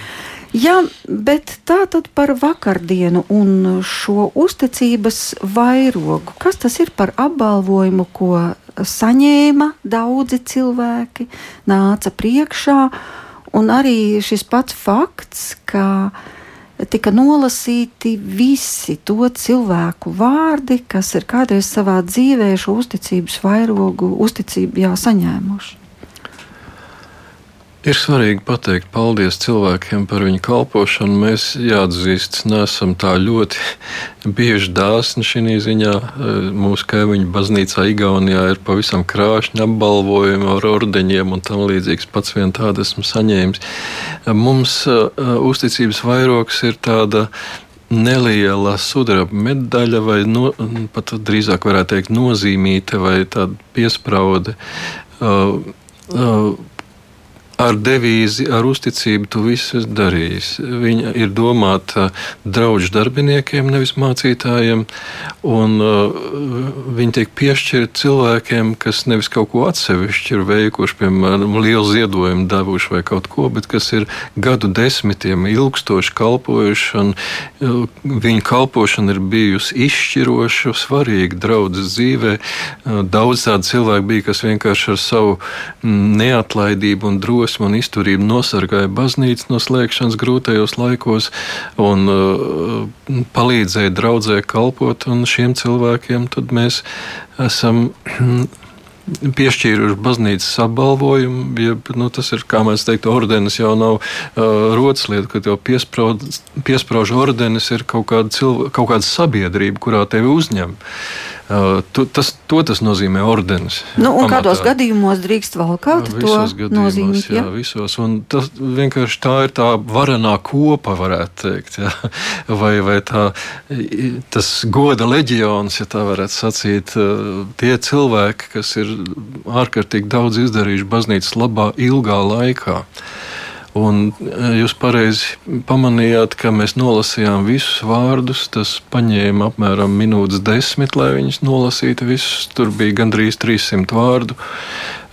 Jā, bet tā tad par vakardienu un šo uzticības vairogu. Kas tas ir par apbalvojumu, ko saņēma daudzi cilvēki, nāca priekšā, un arī šis pats fakts, ka tika nolasīti visi to cilvēku vārdi, kas ir kādreiz savā dzīvē šo uzticības vairogu, uzticību jā, saņēmuši. Ir svarīgi pateikt paldies cilvēkiem par viņu kalpošanu. Mēs, jāatzīst, neesam tā ļoti [laughs] bieži dāsni šī ziņā. Mūsu kaimiņu baznīcā Igaunijā ir pavisam krāšņi apbalvojumi ar ordeņiem un tam līdzīgs. Pats vien tādu esmu saņēmis. Mums uh, uzticības vairogs ir tāda neliela sudraba medaļa, vai no, pat drīzāk varētu teikt, nozīmīta vai tāda piespraude. Uh, uh, ar devīzi, ar uzticību tu visu esi darījis. Viņa ir domāta draugu darbiniekiem, nevis mācītājiem, un uh, viņi tiek piešķirti cilvēkiem, kas nevis kaut ko atsevišķi ir veikuši, piemēram, lielu ziedojumu devuši vai kaut ko, bet kas ir gadu desmitiem ilgstoši kalpojuši, un uh, viņu kalpošana ir bijusi izšķiroša, svarīga draudzes dzīvē. Uh, daudz tādu cilvēku bija, kas vienkārši ar savu mm, neatlaidību un drosmi un izturība nosargāja baznīcu no slēgšanas grūtajos laikos un uh, palīdzēja draudzē kalpot. Šiem cilvēkiem mēs esam [clears throat] piešķīruši baznīcas apbalvojumu. Ja, nu, tas ir, kā mēs teiktu, ordenis jau nav uh, rotas lieta, kad jau piesprāž ordenis ir kaut kāda, cilv, kaut kāda sabiedrība, kurā tevi uzņem. Tu, tas, to tas nozīmē ordenis. Nu, un pamatā. kādos gadījumos drīkst valkāt visos to nozīmēt? Jā, ja? visos. Un tas vienkārši tā ir tā varenā kopa, varētu teikt. Ja? Vai, vai tā, tas goda leģions, ja tā varētu sacīt, tie cilvēki, kas ir ārkārtīgi daudz izdarījuši baznīcas labā ilgā laikā. Un e, jūs pareizi pamanījāt, ka mēs nolasījām visus vārdus. Tas paņēma apmēram minūtes desmit, lai viņus nolasītu visus. Tur bija gandrīz 300 vārdu.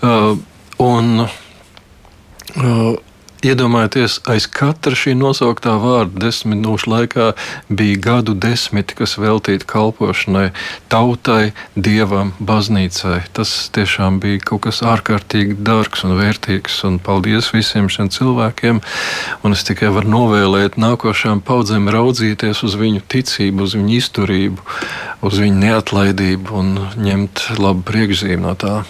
Uh, un, uh, Iedomājieties, aiz katra šī nosauktā vārda desmit minūšu laikā bija gadu desmiti, kas veltīti kalpošanai, tautai, dievam, baznīcai. Tas tiešām bija kaut kas ārkārtīgi dārgs un vērtīgs. Un paldies visiem šiem cilvēkiem. Un es tikai varu novēlēt nākošajām paudzēm raudzīties uz viņu ticību, uz viņu izturību, uz viņu neatlaidību un ņemt labu priekšzīmju no tā.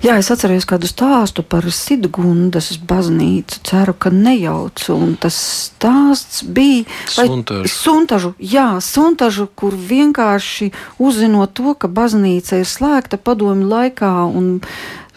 Jā, es atceros kādu stāstu par Sidgundas baznīcu. Ceru, ka nejaucu. Un tas stāsts bija Suntažu. suntažu, jā, suntažu, kur vienkārši uzzinot to, ka baznīca ir slēgta padomju laikā un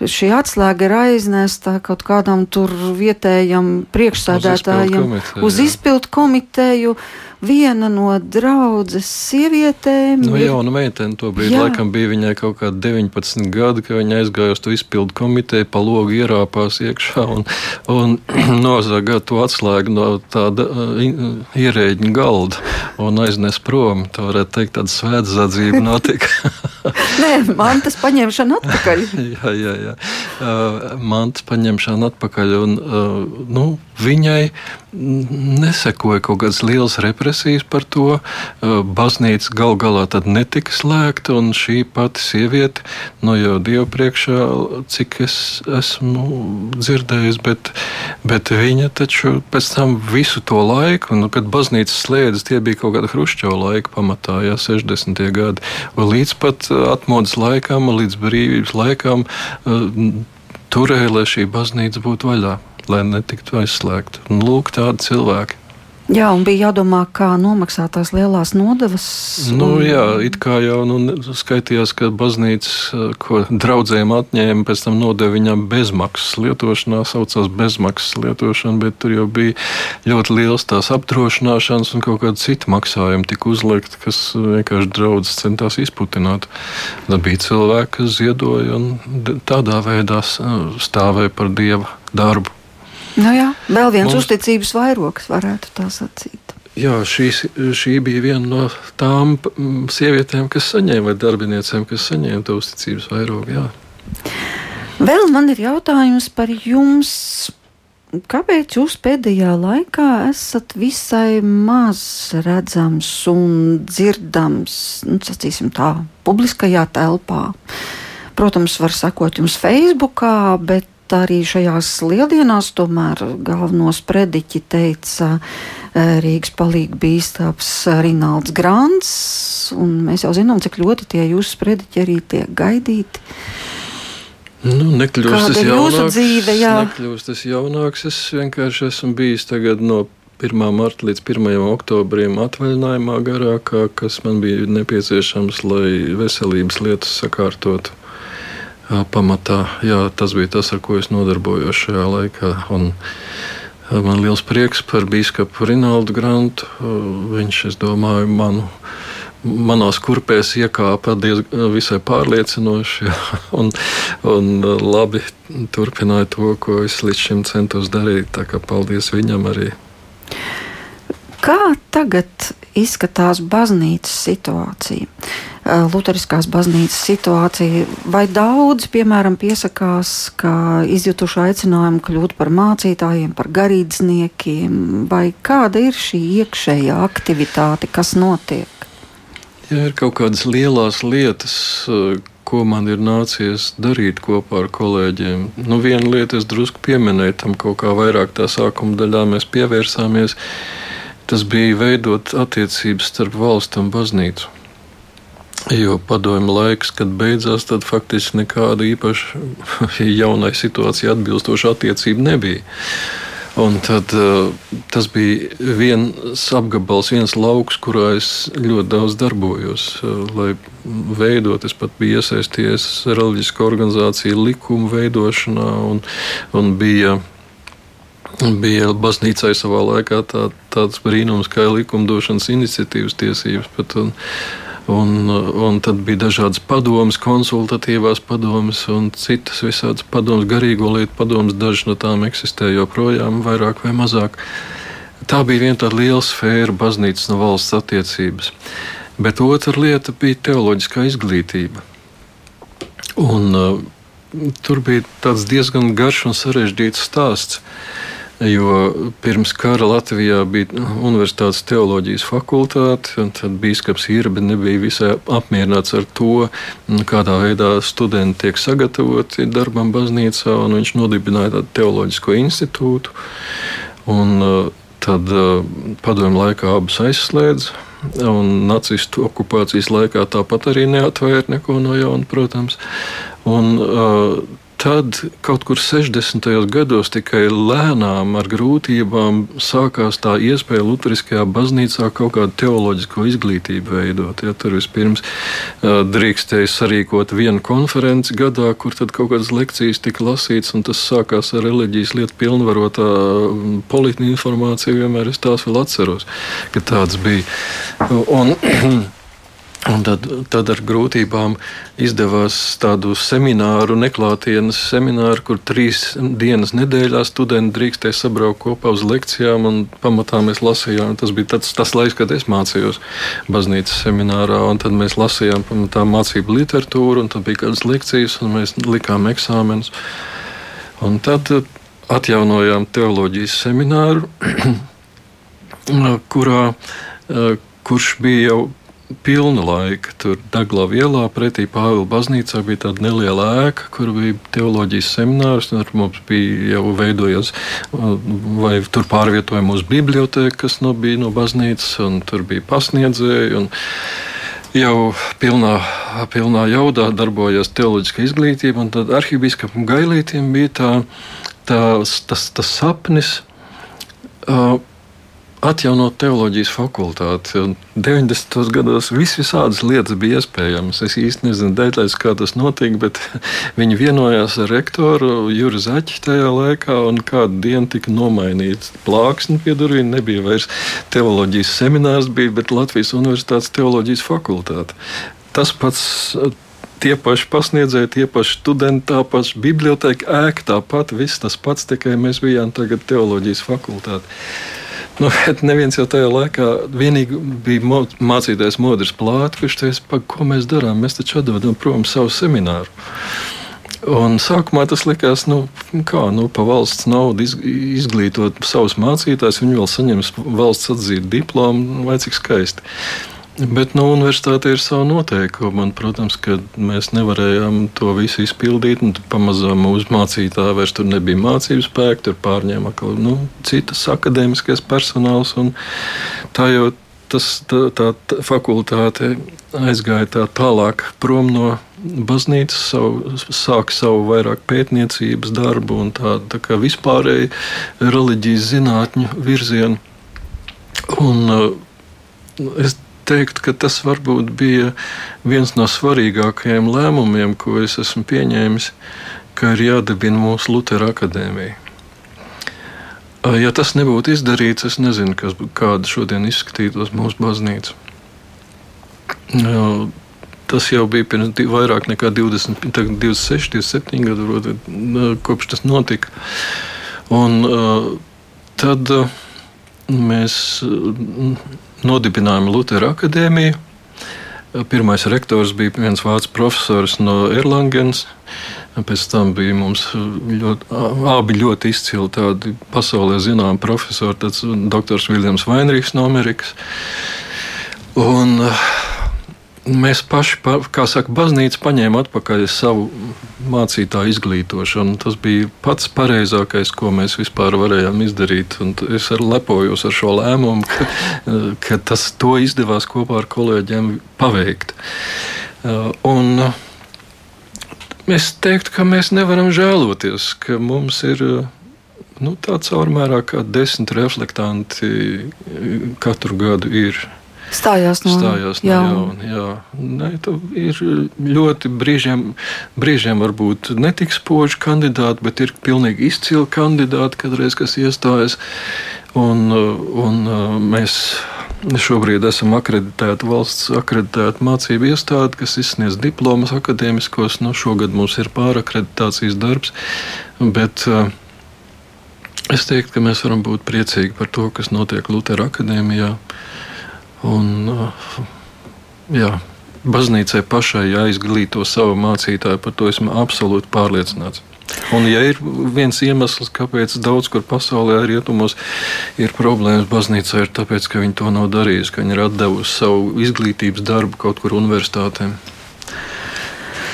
šī atslēga ir aiznesta kaut kādam tur vietējam priekšsādātājam uz izpildu komiteju. Viena no draudzes sievietēm. No nu, jauna meitene to brīdi, jā. laikam bija viņai kaut kādi 19 gadi, kad viņa aizgāja uz to izpildu komiteju, pa logu ierāpās iekšā un, un [clears throat] nozaga to atslēgu no tāda uh, ierēģiņa galda un aiznes prom. Tā varētu teikt, tāda svētzadzība notika. [laughs] Nē, mantas paņemšana atpakaļ. [laughs] jā, jā, jā. Uh, mantas paņemšana atpakaļ un, uh, nu, viņai nesekoja kaut kādas lielas represijas par to. Baznīca gal galā tad netika slēgta, un šī pati sieviete, no nu, jau Dieva priekšā, cik es esmu dzirdējis, bet, bet viņa taču pēc tam visu to laiku, nu, kad baznīca slēdzas, tie bija kaut kāda Hruščova laika pamatā, jā, 60. gadi, un līdz pat atmodas laikam, līdz brīvības laikam turēja, lai šī baznīca būtu vaļā lai netiktu aizslēgta. Un lūk, tādi cilvēki. Jā, un bija jādomā, kā nomaksāt tās lielās nodevas. Nu, un... Jā, it kā jau nu, skaitījās, ka baznīca, ko draudzēm atņēma, pēc tam nodeva viņam bezmaksas lietošanā, saucās bezmaksas lietošana, bet tur jau bija ļoti liels tās apdrošināšanas un kaut kāda cita maksājuma tika uzlikt, kas vienkārši draudzes centās izputināt. Tad bija cilvēki, kas ziedoja un tādā veidā stāvēja par dieva darbu. Nu jā, vēl viens Mums... uzticības vairogs, varētu tā sacīt. Jā, šī, šī bija viena no tām sievietēm, kas saņēma, vai darbiniecēm, kas saņēma to uzticības vairogu. Jā. Vēl man ir jautājums par jums. Kāpēc jūs pēdējā laikā esat visai maz redzams un dzirdams, nu, sacīsim tā, publiskajā telpā? Protams, var sekot jums Facebookā, bet arī šajās lieldienās tomēr galvenos prediķi teica Rīgas palīga bīstāps Rinalds Grants, un mēs jau zinām, cik ļoti tie jūsu prediķi arī tiek gaidīti. Nu, nekļūst tas jaunāks, dzīve, jā. nekļūst tas jaunāks. Es vienkārši esmu bijis tagad no 1. marta līdz 1. oktobrim atvaļinājumā garākā, kas man bija nepieciešams, lai veselības lietas sakārtotu pamatā jā, tas bija tas, ar ko es nodarbojos šajā laikā. Un, man ir liels prieks par biskupu Rinaldu Grantu. Viņš, es domāju, manu. Manās kurpēs iekāpa diezgan visai pārliecinoši, [laughs] jā, un, un labi turpināja to, ko es līdz šim centos darīt. Tā kā paldies viņam arī. Kā tagad izskatās baznīcas situācija? Eh, Lutheriskās baznīcas situācija. Vai daudz, piemēram, piesakās, ka izjutuši aicinājumu kļūt par mācītājiem, par garīdzniekiem, vai kāda ir šī iekšējā aktivitāte, kas notiek? Ja ir kaut kādas lielas lietas, eh, ko man ir nācies darīt kopā ar kolēģiem. Nu, viena lieta, es drusku pieminēju tam kaut kā vairāk tā sākuma daļā mēs pievērsāmies. Tas bija veidot attiecības starp valstu un baznīcu. Jo padomju laiks, kad beidzās, tad faktiski nekāda īpaša [laughs] jaunai situācijai atbilstoša attiecība nebija. Un tad, uh, tas bija viens apgabals, viens lauks, kurā es ļoti daudz darbojos. Uh, lai veidot, es pat biju iesaistījies reliģiskā organizācija likuma veidošanā un, un bija. Bija baznīcai savā laikā tā, tāds brīnums, kā likumdošanas iniciatīvas tiesības. Bet, un, Un, un tad bija dažādas padomas, konsultatīvās padomas un citas visādas padomas, garīgo lietu padomas. Dažas no tām eksistē joprojām, vairāk vai mazāk. Tā bija viena tāda liela sfēra, baznīcas un valsts attiecības. Bet otra lieta bija teoloģiskā izglītība. Un, uh, tur bija diezgan garš un sarežģīts stāsts. Jo pirms kara Latvijā bija Universitātes teoloģijas fakultāte, un tad biskups Irbe nebija visai apmierināts ar to, kādā veidā studenti tiek sagatavoti darbam baznīcā, un viņš nodibināja tādu teoloģisko institūtu. Un, tad padomju laikā abas aizslēdza. Un nacistu okupācijas laikā tāpat arī neatvēra neko no jauna, protams. Un, uh, tad kaut kur 60. gados tikai lēnām ar grūtībām sākās tā iespēja Lutheriskajā baznīcā kaut kādu teoloģisko izglītību veidot. Ja, tur vispirms drīkstēja sarīkot vienu konferenci gadā, kur tad kaut kādas lekcijas tika lasītas, un tas sākās ar reliģijas lietu pilnvarotā politika informācija. Vienmēr es tās vēl atceros, ka tāds bija. Un, [clears throat] Un tad, tad ar grūtībām izdevās tādu semināru, neklātienes semināru, kur trīs dienas nedēļā studenti drīkstēja sabraukt kopā uz lekcijām. Pamatā mēs lasījām, tas bija tas, tas laiks, kad es mācījos baznīcas seminārā. Tad mēs lasījām pamatā mācību literatūru, un tad bija kādas lekcijas, un mēs likām eksāmenus. Un tad atjaunojām teoloģijas semināru, [clears throat] kurā, kurš bija jau pilna laika. Tur Daglava ielā pretī Pāvila baznīcā bija tāda neliela ēka, kur bija teoloģijas seminārs. Tur mums bija jau veidojies, vai tur pārvietojama mūsu biblioteka, kas no bija no baznīcas, un tur bija pasniedzēji. Jau pilnā, pilnā jaudā darbojās teoloģiskā izglītība, un tad arhibīskapam Gailītam bija tā, tā, tas, tas sapnis. Uh, atjaunot teoloģijas fakultāti. 90. gados viss visādas lietas bija iespējamas. Es īsti nezinu detaļas, kā tas notika, bet [laughs] viņi vienojās ar rektoru Juru Zaķi tajā laikā, un kādu dienu tika nomainīts plāksni pie durvīm. Nebija vairs teoloģijas seminārs, bija, bet Latvijas Universitātes teoloģijas fakultāte. Tas pats tie paši pasniedzēji, tie paši studenti, tā paša biblioteka, ēka tāpat, viss tas pats, tikai mēs bijām tagad teoloģijas fakultāte. Nu, neviens jau tajā laikā bija mācītājs Modris Plāts, kurš teica, ko mēs darām. Mēs taču atdodam prom savu semināru. Un sākumā tas likās, nu, kā nu, pa valsts naudu izglītot savus mācītājus, viņi vēl saņems valsts atzītu diplomu, vai cik skaisti. Bet nu, universitāte ir sava noteikuma, un, protams, ka mēs nevarējām to visu izpildīt. Pamazām mūsu mācītāji vairs tur nebija mācību spēka, tur pārņēma atkal nu, citas akadēmiskais personāls. Tā jau tas, tā, tā, tā fakultāte aizgāja tā tālāk prom no baznīcas, savu, sāka savu vairāk pētniecības darbu un tādu tā kā vispārēju reliģijas zinātņu virzienu. Un, uh, es teikt, ka tas varbūt bija viens no svarīgākajiem lēmumiem, ko es esmu pieņēmis, ka ir jādibina mūsu Lutera akadēmija. Ja tas nebūtu izdarīts, es nezinu, kas, kāda šodien izskatītos mūsu baznīca. Tas jau bija pirms vairāk nekā 20, 26, 27 gadu, kopš tas notika. Un, tad mēs nodibinājām Lutera akadēmiju. Pirmais rektors bija viens vācu profesors no Erlangens. Pēc tam bija mums ļoti, abi ļoti izcili tādi pasaulē zināmi profesori, tāds doktors Viljams Vainrīks no Amerikas. Un, uh, mēs paši, kā saka, baznīca paņēma atpakaļ savu mācītāju izglītošanu. Tas bija pats pareizākais, ko mēs vispār varējām izdarīt. Un es ar lepojos ar šo lēmumu, ka, [laughs] ka tas to izdevās kopā ar kolēģiem paveikt. Un es teiktu, ka mēs nevaram žēloties, ka mums ir nu, tāds caurmērā kā desmit reflektanti katru gadu ir stājās no, stājās no jauna. jā. Nē, ir ļoti brīžiem, brīžiem varbūt netik spoži kandidāti, bet ir pilnīgi izcili kandidāti, kadreiz, kas iestājas. Un, un mēs šobrīd esam akreditēta valsts akreditēta mācību iestāde, kas izsniedz diplomas akadēmiskos. Nu, šogad mums ir pārakreditācijas darbs, bet es teiktu, ka mēs varam būt priecīgi par to, kas notiek Lutera akadēmijā. Un, uh, jā, baznīcai pašai jāizglīto savu mācītāju, par to esmu absolūti pārliecināts. Un, ja ir viens iemesls, kāpēc daudz kur pasaulē, arī rietumos, ir problēmas baznīcā, ir tāpēc, ka viņi to nav darījuši, ka viņi ir atdevusi savu izglītības darbu kaut kur universitātēm.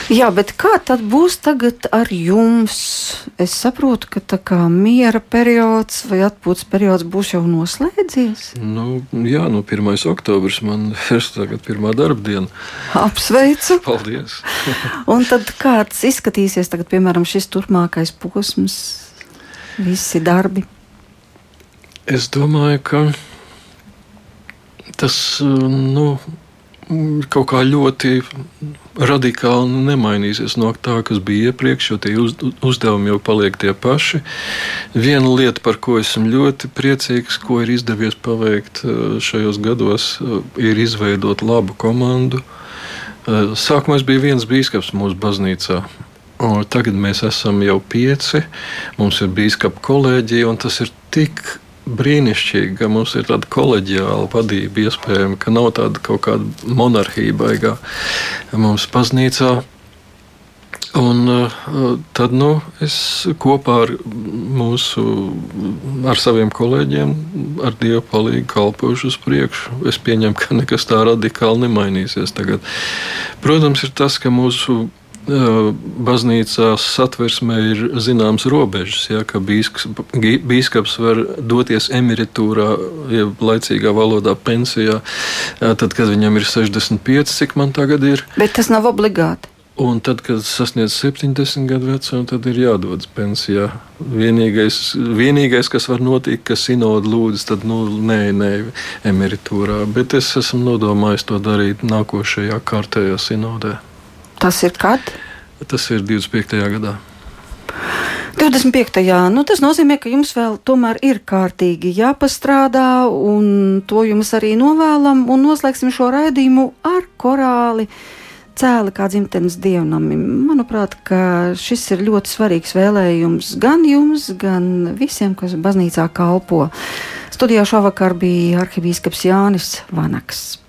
Jā, bet kā tad būs tagad ar jums? Es saprotu, ka tā kā miera periods vai atpūtas periods būs jau noslēdzies. Nu, jā, no 1. oktobris man [laughs] ir tagad pirmā darba diena. Apsveicu! [laughs] Paldies! [laughs] Un tad kāds izskatīsies tagad, piemēram, šis turpmākais posms, visi darbi? Es domāju, ka tas, nu, kaut kā ļoti radikāli nemainīsies no tā, kas bija iepriekš, jo tie uz, uzdevumi jau paliek tie paši. Viena lieta, par ko esmu ļoti priecīgs, ko ir izdevies paveikt eh, šajos gados, eh, ir izveidot labu komandu. Eh, sākumā bija viens biskups mūsu baznīcā. Tagad mēs esam jau pieci. Mums ir biskupa kolēģija, un tas ir tik brīnišķīgi, ka mums ir tāda koleģiāla vadība iespējama, ka nav tāda kaut kāda monarhija baigā mums baznīcā. Un uh, tad nu, es kopā ar mūsu, ar saviem kolēģiem, ar Dievu palīdzību kalpošu uz priekšu. Es pieņemu, ka nekas tā radikāli nemainīsies tagad. Protams, ir tas, ka mūsu baznīcās satversmē ir zināmas robežas, ja, ka bīskaps var doties emeritūrā, jeb laicīgā valodā pensijā, tad, kad viņam ir 65, cik man tagad ir. Bet tas nav obligāti. Un tad, kad sasniedz 70 gadu vecumu, tad ir jādodas pensijā. Vienīgais, vienīgais kas var notikt, ka sinoda lūdz, tad nu, nē, nē, emeritūrā. Bet es esmu nodomājis to darīt nākošajā kārtējā sinodē. Tas ir kad? Tas ir 25. gadā. 25. Nu, tas nozīmē, ka jums vēl tomēr ir kārtīgi jāpastrādā, un to jums arī novēlam. Un noslēgsim šo raidījumu ar korāli. Cēli kā dzimtenes dievnamim. Manuprāt, šis ir ļoti svarīgs vēlējums gan jums, gan visiem, kas baznīcā kalpo. Studijā šovakar bija arhibīskaps Jānis Vanaks.